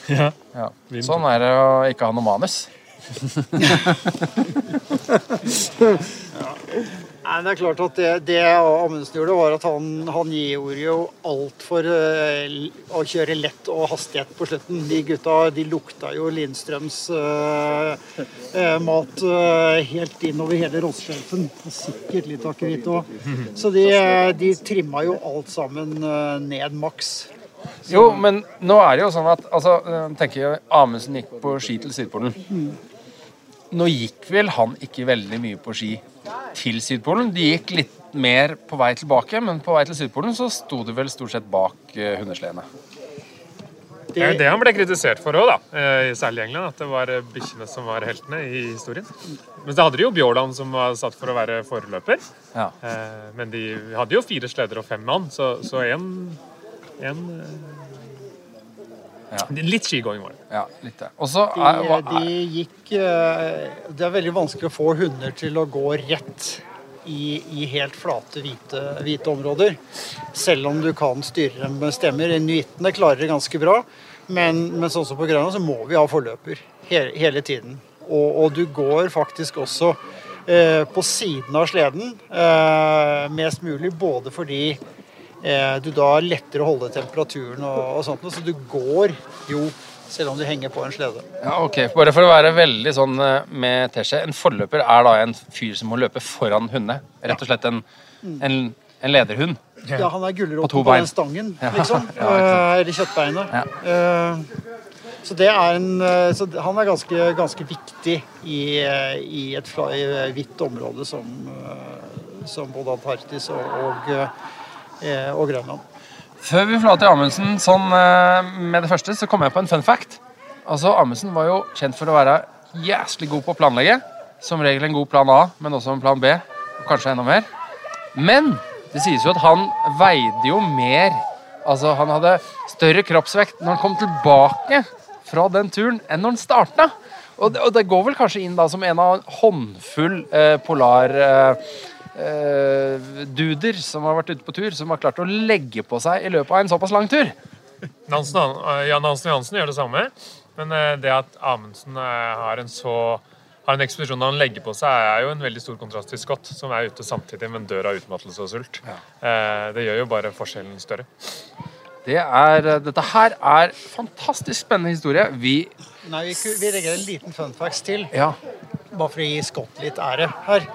Ja. Sånn er det å ikke ha noe manus. Nei, det er klart at det, det Amundsen gjorde, var at han, han gjorde jo alt for uh, å kjøre lett og hastighet på slutten. De gutta de lukta jo Lindstrøms uh, uh, mat helt innover hele Rossskjelfen. Sikkert litt akevitt òg. Så de, de trimma jo alt sammen ned maks. Jo, men nå er det jo sånn at altså, tenker jeg, Amundsen gikk på ski til Sydpolen. Nå gikk vel han ikke veldig mye på ski til Sydpolen. De gikk litt mer på vei tilbake, men på vei til Sydpolen så sto de vel stort sett bak uh, hundesledene. Det er jo det han ble kritisert for òg, da. særlig i England. At det var eh, bikkjene som var heltene i historien. Men så hadde de jo Bjåland som var satt for å være foreløper. Ja. Eh, Men de hadde jo fire sleder og fem mann, så, én en, en eh, Ja. Litt skigåing var det. Ja, litt det. Også, er, hva, er, De, de gikk eh, Det er veldig vanskelig å få hunder til å gå rett i, i helt flate, hvite, hvite områder. Selv om du kan styre dem med stemmer. Inuittene klarer det ganske bra. Men, men sånn som på Grønland så må vi ha forløper hele, hele tiden. Og, og du går faktisk også eh, på siden av sleden eh, mest mulig, både fordi du da er lettere å holde temperaturen og, og sånt, så du går jo selv om du henger på en slede. ja, ok, Bare for å være veldig sånn eh, med teskje. En forløper er da en fyr som må løpe foran hundet. Rett og slett en, en, en lederhund. Ja, han er På gulroten to på, den stangen, liksom. ja. Eh, Eller kjøttbeinet. Ja. så det er en eh, Så han er ganske, ganske viktig i, eh, i et hvitt område som, eh, som både Antarktis og, og, eh, og Grønland. Før vi forlater Amundsen sånn eh, med det første, så kom jeg på en fun fact. Altså, Amundsen var jo kjent for å være jæslig god på å planlegge. Som regel en god plan A, men også en plan B, og kanskje enda mer. Men det sies jo at han veide jo mer Altså, han hadde større kroppsvekt når han kom tilbake fra den turen, enn når han starta. Og det, og det går vel kanskje inn da som en av håndfull eh, polar... Eh, eh, duder som har vært ute på tur, som har klart å legge på seg i løpet av en såpass lang tur. Nansen, eh, Jan Hansen Johansen gjør det samme. Men eh, det at Amundsen eh, har en så har en ekspedisjon der han legger på seg, er jo en veldig stor kontrast til Scott, som er ute samtidig, men dør av utmattelse og sult. Eh, Det gjør jo bare forskjellen større. Det er, eh, dette her er fantastisk spennende historie. Vi Nei, vi, vi legger en liten funfax til, Ja. bare for å gi Scott litt ære her.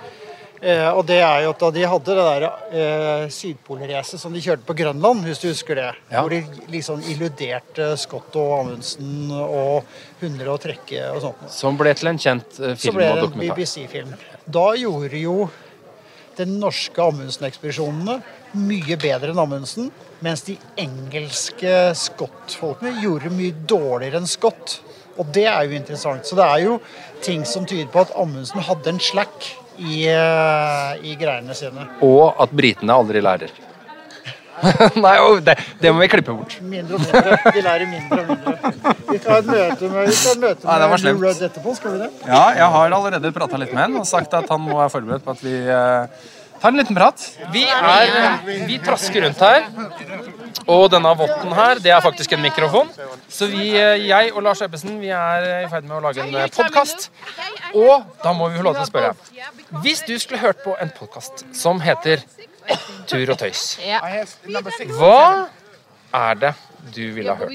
Eh, og det er jo at da de hadde det der eh, sydpolracet som de kjørte på Grønland, hvis du husker det, Ja. hvor de liksom illuderte Scott og Amundsen og hunder og trekke og sånt. Som ble til en kjent eh, film film dokumentar. og ble en. BBC-film. Da gjorde jo den norske Amundsen-ekspedisjonene mye bedre enn Amundsen, mens de engelske Scott-folkene gjorde mye dårligere enn Scott. Og det er jo interessant. Så det er jo ting som tyder på at Amundsen hadde en slack i, eh, i greiene sine. Og at britene aldri lærer. Nei, det, det må vi klippe bort. Mindre og mindre. De lærer mindre og mindre. Vi skal ha et møte med, et møte Nei, det var med Rudd etterpå, skal vi det? Ja, jeg har allerede prata litt med han og sagt at han må være forberedt på at vi tar en liten prat. Vi, er, vi trasker rundt her. Og denne votten her, det er faktisk en mikrofon. Så vi, jeg og Lars Ebbesen vi er i ferd med å lage en podkast. Og da må vi få lov til å spørre. Hvis du skulle hørt på en podkast som heter Tur og tøys, hva er det du ville ha hørt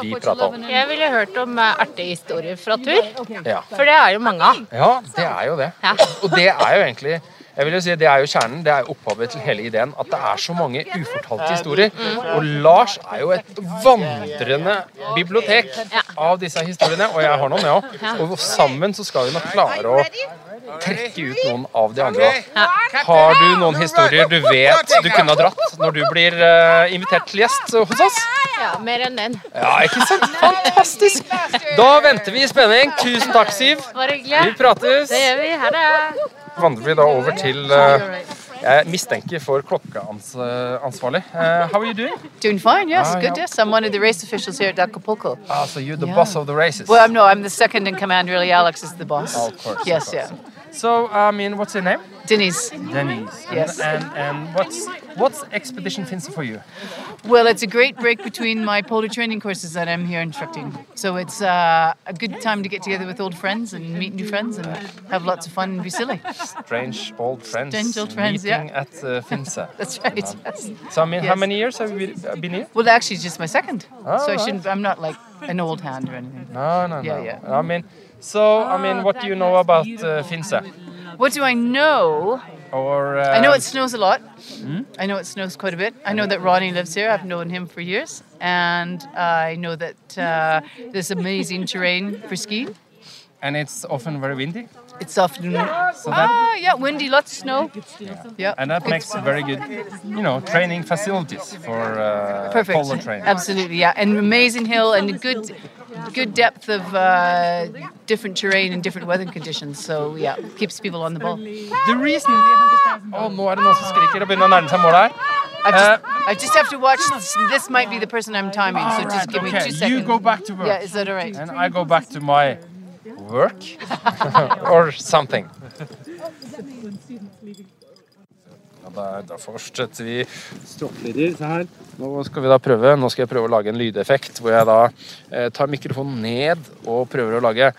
vi prata om? Jeg ville hørt om eh, artige historier fra tur. For det er jo mange av. Ja, det er jo det. Og det er jo egentlig jeg vil jo si Det er jo kjernen, det er jo opphavet til hele ideen. At det er så mange ufortalte historier. Og Lars er jo et vandrende bibliotek av disse historiene. Og jeg har noen, jeg òg. Og sammen så skal vi nok klare å trekke ut noen av de andre. Har du noen historier du vet du kunne ha dratt når du blir eh, invitert til gjest hos oss? Ja, mer enn den. Ja, ikke sant? Fantastisk! Da venter vi i spenning. Tusen takk, Siv. Vi prates. Det gjør vi. Ha det. Vandrer vi da over til eh, Jeg mistenker for klokkeansvarlig. Uh, how are you doing? Doing fine, yes, Ah, good. Yes, I'm one of the race officials here at Acapulco. Ah, so you're the Yeah. boss of the races. Well, I'm no, I'm the second in command. Really, Alex is the boss. Oh, of course, of course. yeah. So, I mean, what's your name? Denise. Denise. And- Yes. And, and what's what's Expedition Finse for you? Well, it's a great break between my polar training courses that I'm here instructing. So it's uh, a good time to get together with old friends and meet new friends and have lots of fun and be silly. Strange old friends. Strange old friends, meeting yeah. at uh. That's right. Yes. So, I mean, how many years have you been here? Well, actually, it's just my second. Oh, so I shouldn't. I'm not like an old hand or anything. No, no, no. Yeah, yeah. I mean, so I mean, what do you know about uh, Finse? What do I know? Or uh, I know it snows a lot. Hmm? I know it snows quite a bit. I know that Ronnie lives here. I've known him for years. And I know that uh, there's amazing terrain for skiing. and it's often very windy. It's often, So that- ah, yeah, windy, lots of snow. Yeah. And that Good. makes very good, you know, training facilities for uh, Perfect. polo training. Absolutely, yeah. And amazing hill and a good, good depth of uh, different terrain and different weather conditions. So yeah, keeps people on the ball. The reason Å, nå er det noen som skriker og begynner å nærme seg målet her. I just, Uh, I just have to watch. This, this might be the person I'm timing, so just give me okay, two you go back to work. Yeah, is that all right? And I go back to my work or something. Ja, da, fortsetter vi stråkleder. Se her. Nå skal vi da prøve. Nå skal jeg prøve å lage en lydeffekt hvor jeg da eh, tar mikrofonen ned og prøver å lage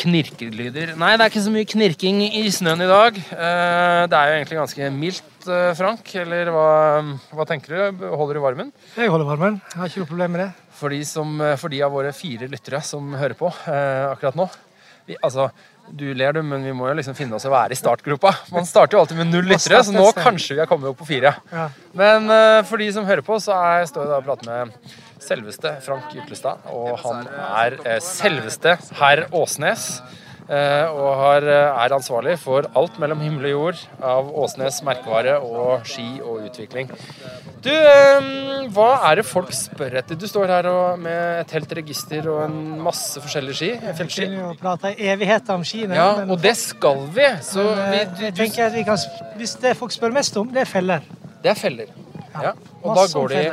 knirkelyder. Nei, det er ikke så mye knirking i snøen i dag. Eh, det er jo egentlig ganske mildt, eh, Frank. Eller hva, hva tenker du? Holder du varmen? Jeg holder varmen. Jeg har ikke noe problem med det. For de, som, for de av våre fire lyttere som hører på eh, akkurat nå vi, altså, Du ler, du, men vi må jo liksom finne oss å være i startgropa. Man starter jo alltid med null lyttere, så nå kanskje vi har kommet opp på fire. Men eh, for de som hører på, så er, står jeg da og prater med selveste Frank Ytlestad. Og han er eh, selveste herr Åsnes. Eh, og har, eh, er ansvarlig for alt mellom himmel og jord av Åsnes merkevare og ski og utvikling. Du, eh, hva er det folk spør etter? Du står her og, med et helt register og en masse forskjellige ski. Fjellski. Vi kunne jo prate i evigheter om skiene. Ja, men- og det skal vi. Så men, vi, du, jeg tenker at vi kan, Hvis det folk spør mest om, det er feller. Det er feller. Ja, og da går de.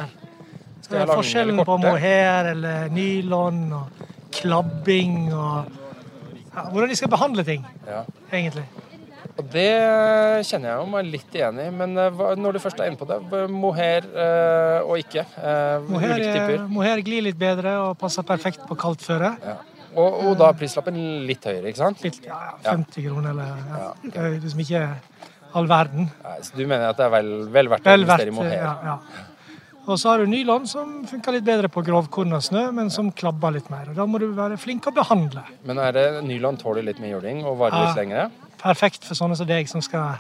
Forskjellen på mohair eller nylon og klabbing og ja, Hvordan de skal behandle ting, Ja. egentlig. Og det kjenner jeg jo meg litt igjen i. Men eh, når du først er inne på det, mohair eh, og ikke. eh, Mohair, typer. mohair glir litt bedre og passer perfekt på kaldt føre. Og, og da er prislappen litt høyere, ikke sant? Litt, ja, ja, 50 kroner eller ja. Det er liksom ikke all verden. Nei, så du mener at det er vel, vel verdt å investere i mohair? ja, ja. Og så har du nylon, som funker litt bedre på grovkorn og snø, men som klabber litt mer. Og Da må du være flink å behandle. Men er det nylon tåler litt mer juling og varer litt Ja. lengre? Perfekt for sånne som deg, som skal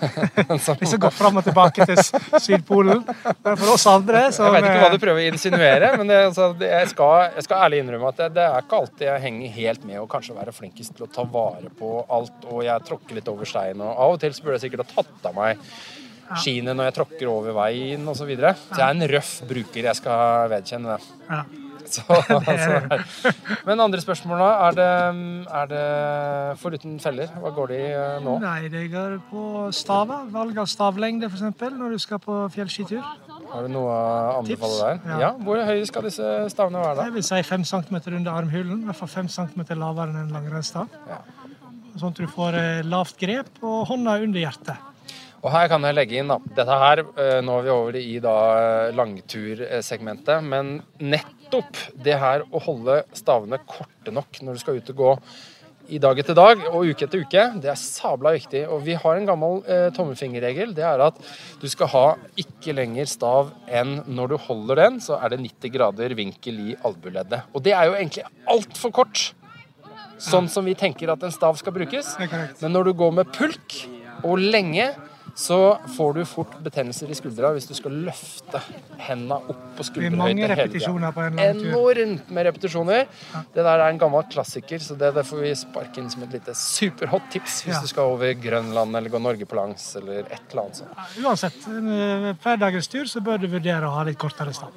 liksom gå fram og tilbake til Sydpolen. Men for oss andre som Jeg vet ikke hva du eh, prøver å insinuere, men det, altså, jeg, skal, jeg skal ærlig innrømme at det, det er ikke alltid jeg henger helt med og kanskje være flinkest til å ta vare på alt, og jeg tråkker litt over stein, og av og til så burde jeg sikkert ha tatt av meg skiene når jeg tråkker over veien osv. Så, videre. så jeg er en røff bruker, jeg skal vedkjenne det. Ja. Så, altså, men andre spørsmål da, er det, er det foruten feller, hva går de eh, nå? Nei, det går på staver. Valg av stavlengde, f.eks., når du skal på fjellskitur. Har du noe å anbefale der? Ja. Ja. Hvor høye skal disse stavene være da? Jeg vil si 5 cm under armhulen. I hvert fall 5 cm lavere enn en langrennsstav. Sånn at du får eh, lavt grep og hånda under hjertet. Og her kan jeg legge inn, da. Dette her, eh, nå er vi over i da eh, langtursegmentet, men nettopp det her å holde stavene korte nok når du skal ut og gå i dag etter dag og uke etter uke, det er sabla viktig. Og vi har en gammel eh, tommelfingerregel. Det er at du skal ha ikke lenger stav enn når du holder den, så er det 90 grader vinkel i albueleddet. Og det er jo egentlig altfor kort. Sånn som vi tenker at en stav skal brukes. Men når du går med pulk og lenge, så får du fort betennelser i skuldra hvis du skal løfte henda opp på skulderhøyde hele tida. Enormt med repetisjoner. Det der er en gammel klassiker, så det, det får vi sparke inn som et lite superhot tips hvis Ja. du skal over Grønland eller gå Norge på langs eller et eller annet sånt. Uansett, hver dagens tur så bør du vurdere å ha litt kortere stav.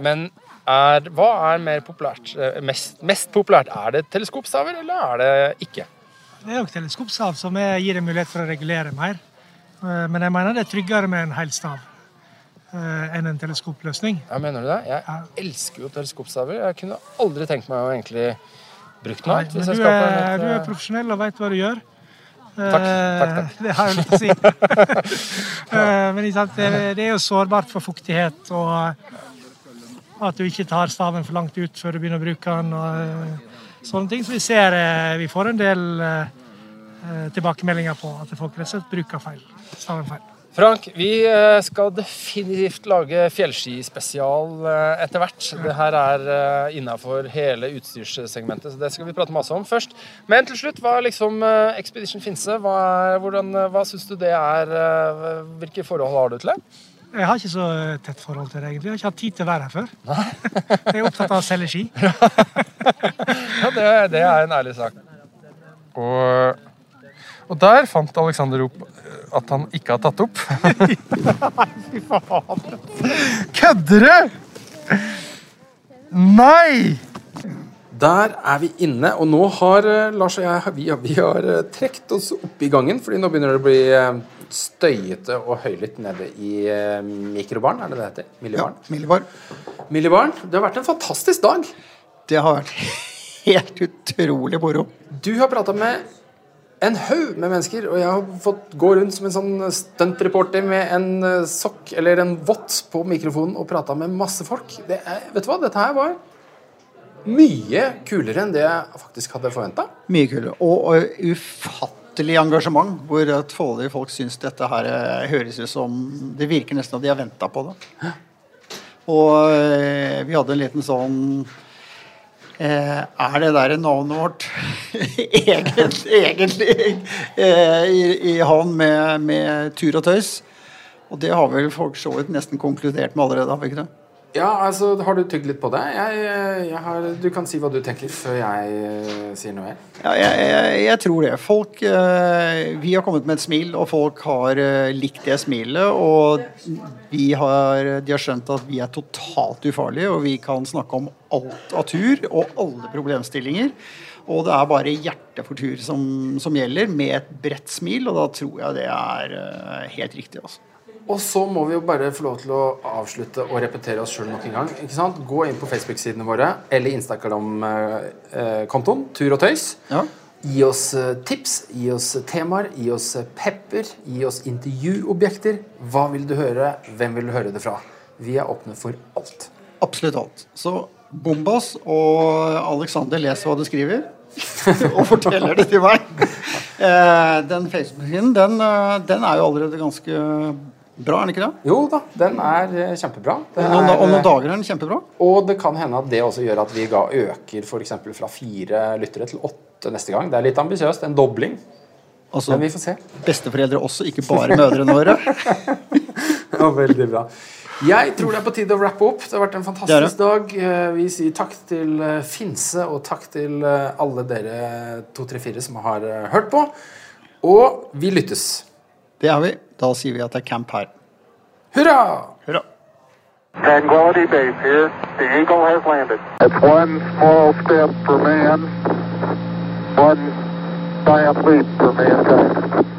Men er, hva er mer populært? eh, Mest, mest populært? Er det teleskopstaver, eller er det ikke? Det er jo teleskopstav som gir en mulighet for å regulere mer. Eh, Men jeg mener det er tryggere med en hel stav eh, enn en teleskopløsning. Ja, Mener du det? Jeg elsker jo teleskopstaver. Jeg kunne aldri tenkt meg å egentlig bruke noe annet. du, er, et, du er profesjonell og vet hva du gjør. Takk, takk, takk. Eh, Det har jeg til å si. Eh, Men det, er jo sårbart for fuktighet og at du ikke tar staven for langt ut før du begynner å bruke den. og eh, sånne ting. Så vi ser eh, vi får en del eh, eh, tilbakemeldinger på at folk rett og slett bruker feil. staven feil. Frank, vi eh, skal definitivt lage fjellskispesial eh, etter hvert. Det her er eh, innafor hele utstyrssegmentet, så det skal vi prate masse om først. Men til slutt, hva er liksom eh, Expedition Finse? Hva, er, hvordan, eh, hva syns du det er? eh, Hvilke forhold har du til det? Jeg har ikke så eh, tett forhold til det, egentlig. Jeg har ikke hatt tid til å være her før. Jeg er opptatt av å selge ski. Ja, det, det er en ærlig sak. Og, og der fant Alexander opp eh, at han ikke har tatt opp. Nei, Fy faen. Kødder du?! Nei! Der er vi inne, og nå har eh, Lars og jeg vi, vi har trekt trukket oss opp i gangen, fordi nå begynner det å bli eh, støyete og høylytt nede i Mikrobarn, mikrobaren, er det det heter? Millibaren? Millibar. Millibarn. Det har vært en fantastisk dag. Det har vært helt utrolig moro. Du har prata med en haug med mennesker, og jeg har fått gå rundt som en sånn stuntreporter med en eh, sokk eller en vott på mikrofonen og prata med masse folk. Det er, vet du hva, dette her var mye kulere enn det jeg faktisk hadde forventa. Mye kulere. Og, og ufattelig engasjement, hvor at folk syns dette her eh, høres ut som Det virker nesten at de har venta på det. Og eh, vi hadde en liten sånn Er det der navnet vårt egentlig, egentlig eh, i, i havn med, med tur og tøys? Og det har vel folk så vidt nesten konkludert med allerede, har vi ikke det? Ja, altså, har du tygd litt på det? Jeg, jeg har, du kan si hva du tenker før jeg uh, sier noe. Ja, jeg, jeg, jeg tror det. Folk uh, Vi har kommet med et smil, og folk har uh, likt det smilet. Og har, de har skjønt at vi er totalt ufarlige, og vi kan snakke om alt av tur og alle problemstillinger. Og det er bare hjertet for tur som, som gjelder, med et bredt smil, og da tror jeg det er eh, helt riktig. altså. Og så må vi jo bare få lov til å avslutte og repetere oss sjøl nok en gang. ikke sant? Gå inn på Facebook-sidene våre eller Instagram-kontoen Tur og tøys. Gi oss eh, tips, gi oss temaer, gi oss eh, pepper, gi oss intervjuobjekter. Hva vil du høre? Hvem vil du høre det fra? Vi er åpne for alt. Absolutt alt. Så Bombas og Alexander leser hva du skriver, og forteller det til meg. Eh, den Facebook-siden den, eh, den er jo allerede ganske bra, er den ikke det? Jo da, den er eh, kjempebra. Det Om er, om noen eh, dager er den kjempebra. Og det kan hende at det også gjør at vi ga øker eksempel fra fire lyttere til åtte neste gang. Det er litt ambisiøst. En dobling. Altså, Men vi får se. Besteforeldre også, ikke bare mødrene våre. Ja, veldig bra. Jeg tror det er på tide å wrappe opp. Det har vært en fantastisk dag. Eh, Vi sier takk til Finse, og takk til alle dere 234 som har hørt på. Og vi lyttes. Det er vi. Da sier vi at det er camp her. Hurra! Hurra. Tranquility Base here. The Eagle has landed. It's one small step for man, one giant leap for mankind.